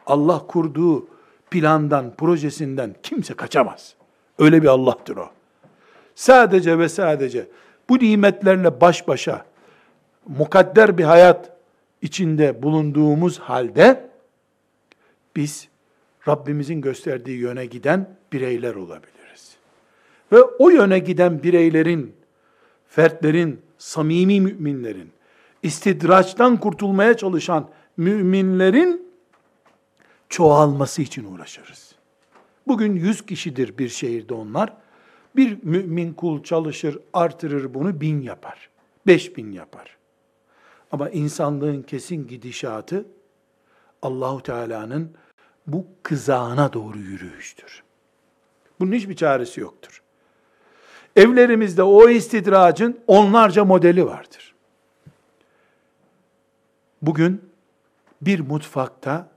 Allah kurduğu plandan, projesinden kimse kaçamaz. Öyle bir Allah'tır o. Sadece ve sadece bu nimetlerle baş başa mukadder bir hayat içinde bulunduğumuz halde biz Rabbimizin gösterdiği yöne giden bireyler olabiliriz. Ve o yöne giden bireylerin, fertlerin, samimi müminlerin, istidraçtan kurtulmaya çalışan müminlerin çoğalması için uğraşırız. Bugün 100 kişidir bir şehirde onlar. Bir mümin kul çalışır, artırır bunu bin yapar. Beş bin yapar. Ama insanlığın kesin gidişatı Allahu Teala'nın bu kızağına doğru yürüyüştür. Bunun hiçbir çaresi yoktur. Evlerimizde o istidracın onlarca modeli vardır. Bugün bir mutfakta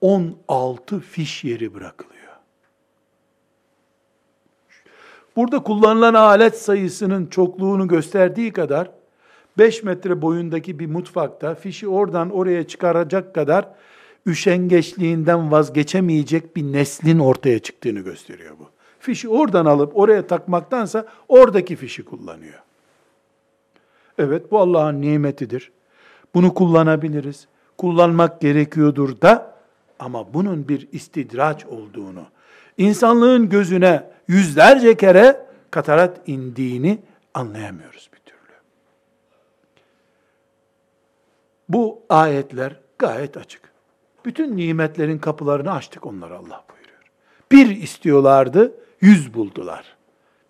16 fiş yeri bırakılıyor. Burada kullanılan alet sayısının çokluğunu gösterdiği kadar 5 metre boyundaki bir mutfakta fişi oradan oraya çıkaracak kadar üşengeçliğinden vazgeçemeyecek bir neslin ortaya çıktığını gösteriyor bu. Fişi oradan alıp oraya takmaktansa oradaki fişi kullanıyor. Evet bu Allah'ın nimetidir. Bunu kullanabiliriz. Kullanmak gerekiyordur da ama bunun bir istidraç olduğunu, insanlığın gözüne yüzlerce kere katarat indiğini anlayamıyoruz bir türlü. Bu ayetler gayet açık. Bütün nimetlerin kapılarını açtık onlara Allah buyuruyor. Bir istiyorlardı, yüz buldular.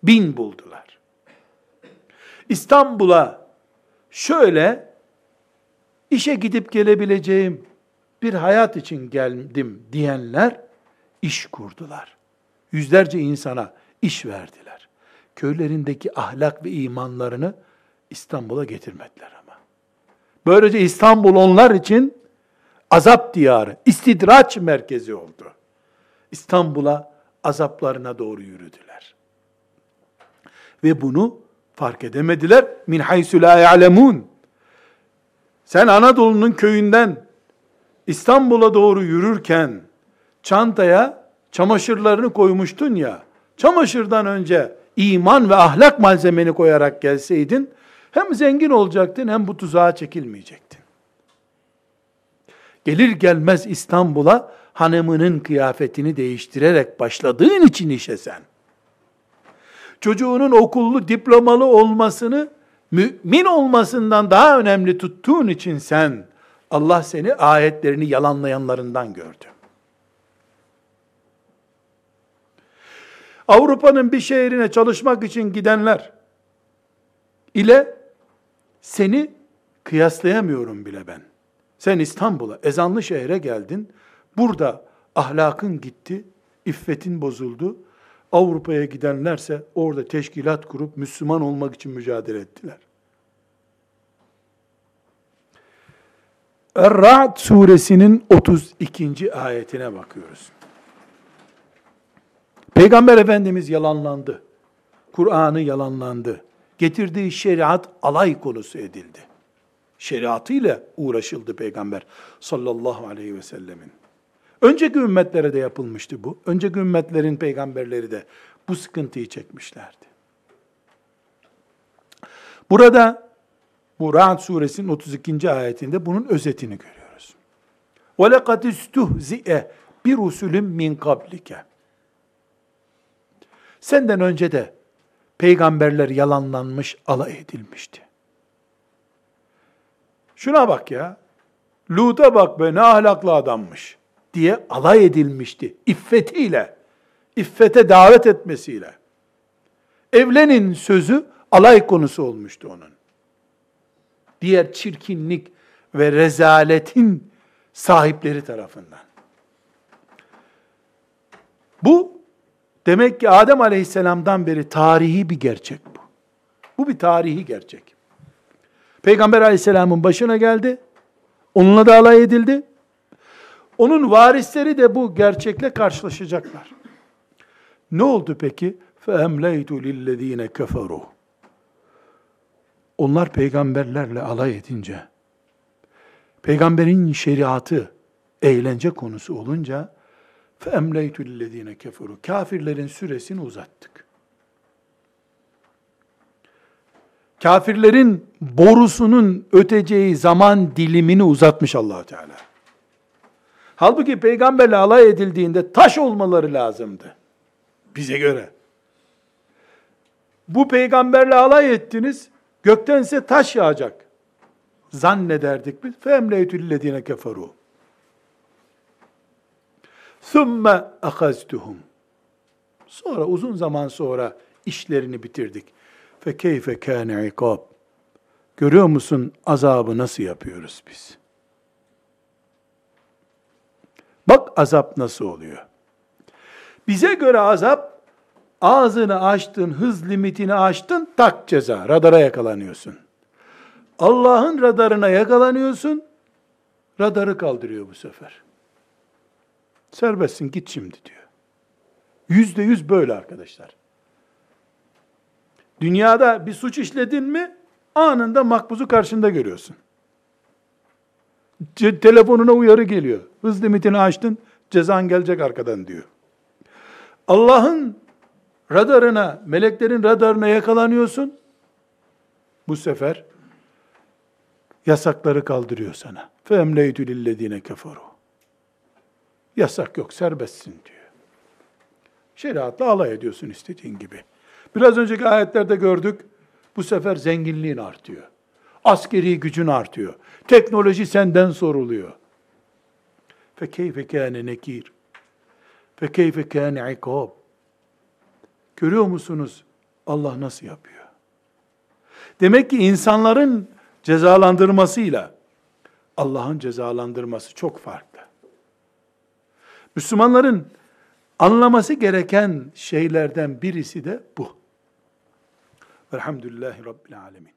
Bin buldular. İstanbul'a şöyle işe gidip gelebileceğim bir hayat için geldim diyenler iş kurdular. Yüzlerce insana iş verdiler. Köylerindeki ahlak ve imanlarını İstanbul'a getirmediler ama. Böylece İstanbul onlar için azap diyarı, istidraç merkezi oldu. İstanbul'a azaplarına doğru yürüdüler. Ve bunu fark edemediler. Min haysu la ya'lemun. Sen Anadolu'nun köyünden İstanbul'a doğru yürürken çantaya çamaşırlarını koymuştun ya. Çamaşırdan önce iman ve ahlak malzemeni koyarak gelseydin hem zengin olacaktın hem bu tuzağa çekilmeyecektin. Gelir gelmez İstanbul'a hanımının kıyafetini değiştirerek başladığın için işe sen. Çocuğunun okullu, diplomalı olmasını mümin olmasından daha önemli tuttuğun için sen Allah seni ayetlerini yalanlayanlarından gördü. Avrupa'nın bir şehrine çalışmak için gidenler ile seni kıyaslayamıyorum bile ben. Sen İstanbul'a, ezanlı şehre geldin. Burada ahlakın gitti, iffetin bozuldu. Avrupa'ya gidenlerse orada teşkilat kurup Müslüman olmak için mücadele ettiler. Er-Ra'd suresinin 32. ayetine bakıyoruz. Peygamber Efendimiz yalanlandı. Kur'an'ı yalanlandı. Getirdiği şeriat alay konusu edildi. Şeriatıyla uğraşıldı Peygamber sallallahu aleyhi ve sellemin. Önceki ümmetlere de yapılmıştı bu. Önceki ümmetlerin peygamberleri de bu sıkıntıyı çekmişlerdi. Burada bu Ra'd suresinin 32. ayetinde bunun özetini görüyoruz. وَلَقَدْ اِسْتُهْزِئَ بِرُسُلٍ min قَبْلِكَ Senden önce de peygamberler yalanlanmış, alay edilmişti. Şuna bak ya, Lut'a bak be ne ahlaklı adammış diye alay edilmişti. İffetiyle, iffete davet etmesiyle. Evlenin sözü alay konusu olmuştu onun. Diğer çirkinlik ve rezaletin sahipleri tarafından. Bu demek ki Adem Aleyhisselam'dan beri tarihi bir gerçek bu. Bu bir tarihi gerçek. Peygamber Aleyhisselam'ın başına geldi. Onunla da alay edildi. Onun varisleri de bu gerçekle karşılaşacaklar. Ne oldu peki? فَاَمْلَيْتُ لِلَّذ۪ينَ كَفَرُوا Onlar peygamberlerle alay edince, peygamberin şeriatı eğlence konusu olunca, فَاَمْلَيْتُ لِلَّذ۪ينَ كَفَرُوا Kafirlerin süresini uzattık. Kafirlerin borusunun öteceği zaman dilimini uzatmış allah Teala. Halbuki peygamberle alay edildiğinde taş olmaları lazımdı. Bize göre. Bu peygamberle alay ettiniz, göktense taş yağacak. Zannederdik biz. فَاَمْلَيْتُ لِلَّذ۪ينَ كَفَرُوا ثُمَّ اَخَزْتُهُمْ Sonra uzun zaman sonra işlerini bitirdik. فَكَيْفَ كَانَ عِقَابٍ Görüyor musun azabı nasıl yapıyoruz biz? Bak azap nasıl oluyor. Bize göre azap, ağzını açtın, hız limitini açtın, tak ceza, radara yakalanıyorsun. Allah'ın radarına yakalanıyorsun, radarı kaldırıyor bu sefer. Serbestsin, git şimdi diyor. Yüzde yüz böyle arkadaşlar. Dünyada bir suç işledin mi, anında makbuzu karşında görüyorsun telefonuna uyarı geliyor. Hız limitini açtın, cezan gelecek arkadan diyor. Allah'ın radarına, meleklerin radarına yakalanıyorsun. Bu sefer yasakları kaldırıyor sana. فَاَمْلَيْتُ لِلَّذ۪ينَ كَفَرُوا Yasak yok, serbestsin diyor. Şeriatla alay ediyorsun istediğin gibi. Biraz önceki ayetlerde gördük, bu sefer zenginliğin artıyor. Askeri gücün artıyor. Teknoloji senden soruluyor. فَكَيْفَ كَانَ nekir. فَكَيْفَ كَانَ ikab. Görüyor musunuz Allah nasıl yapıyor? Demek ki insanların cezalandırmasıyla Allah'ın cezalandırması çok farklı. Müslümanların anlaması gereken şeylerden birisi de bu. Velhamdülillahi Rabbil Alemin.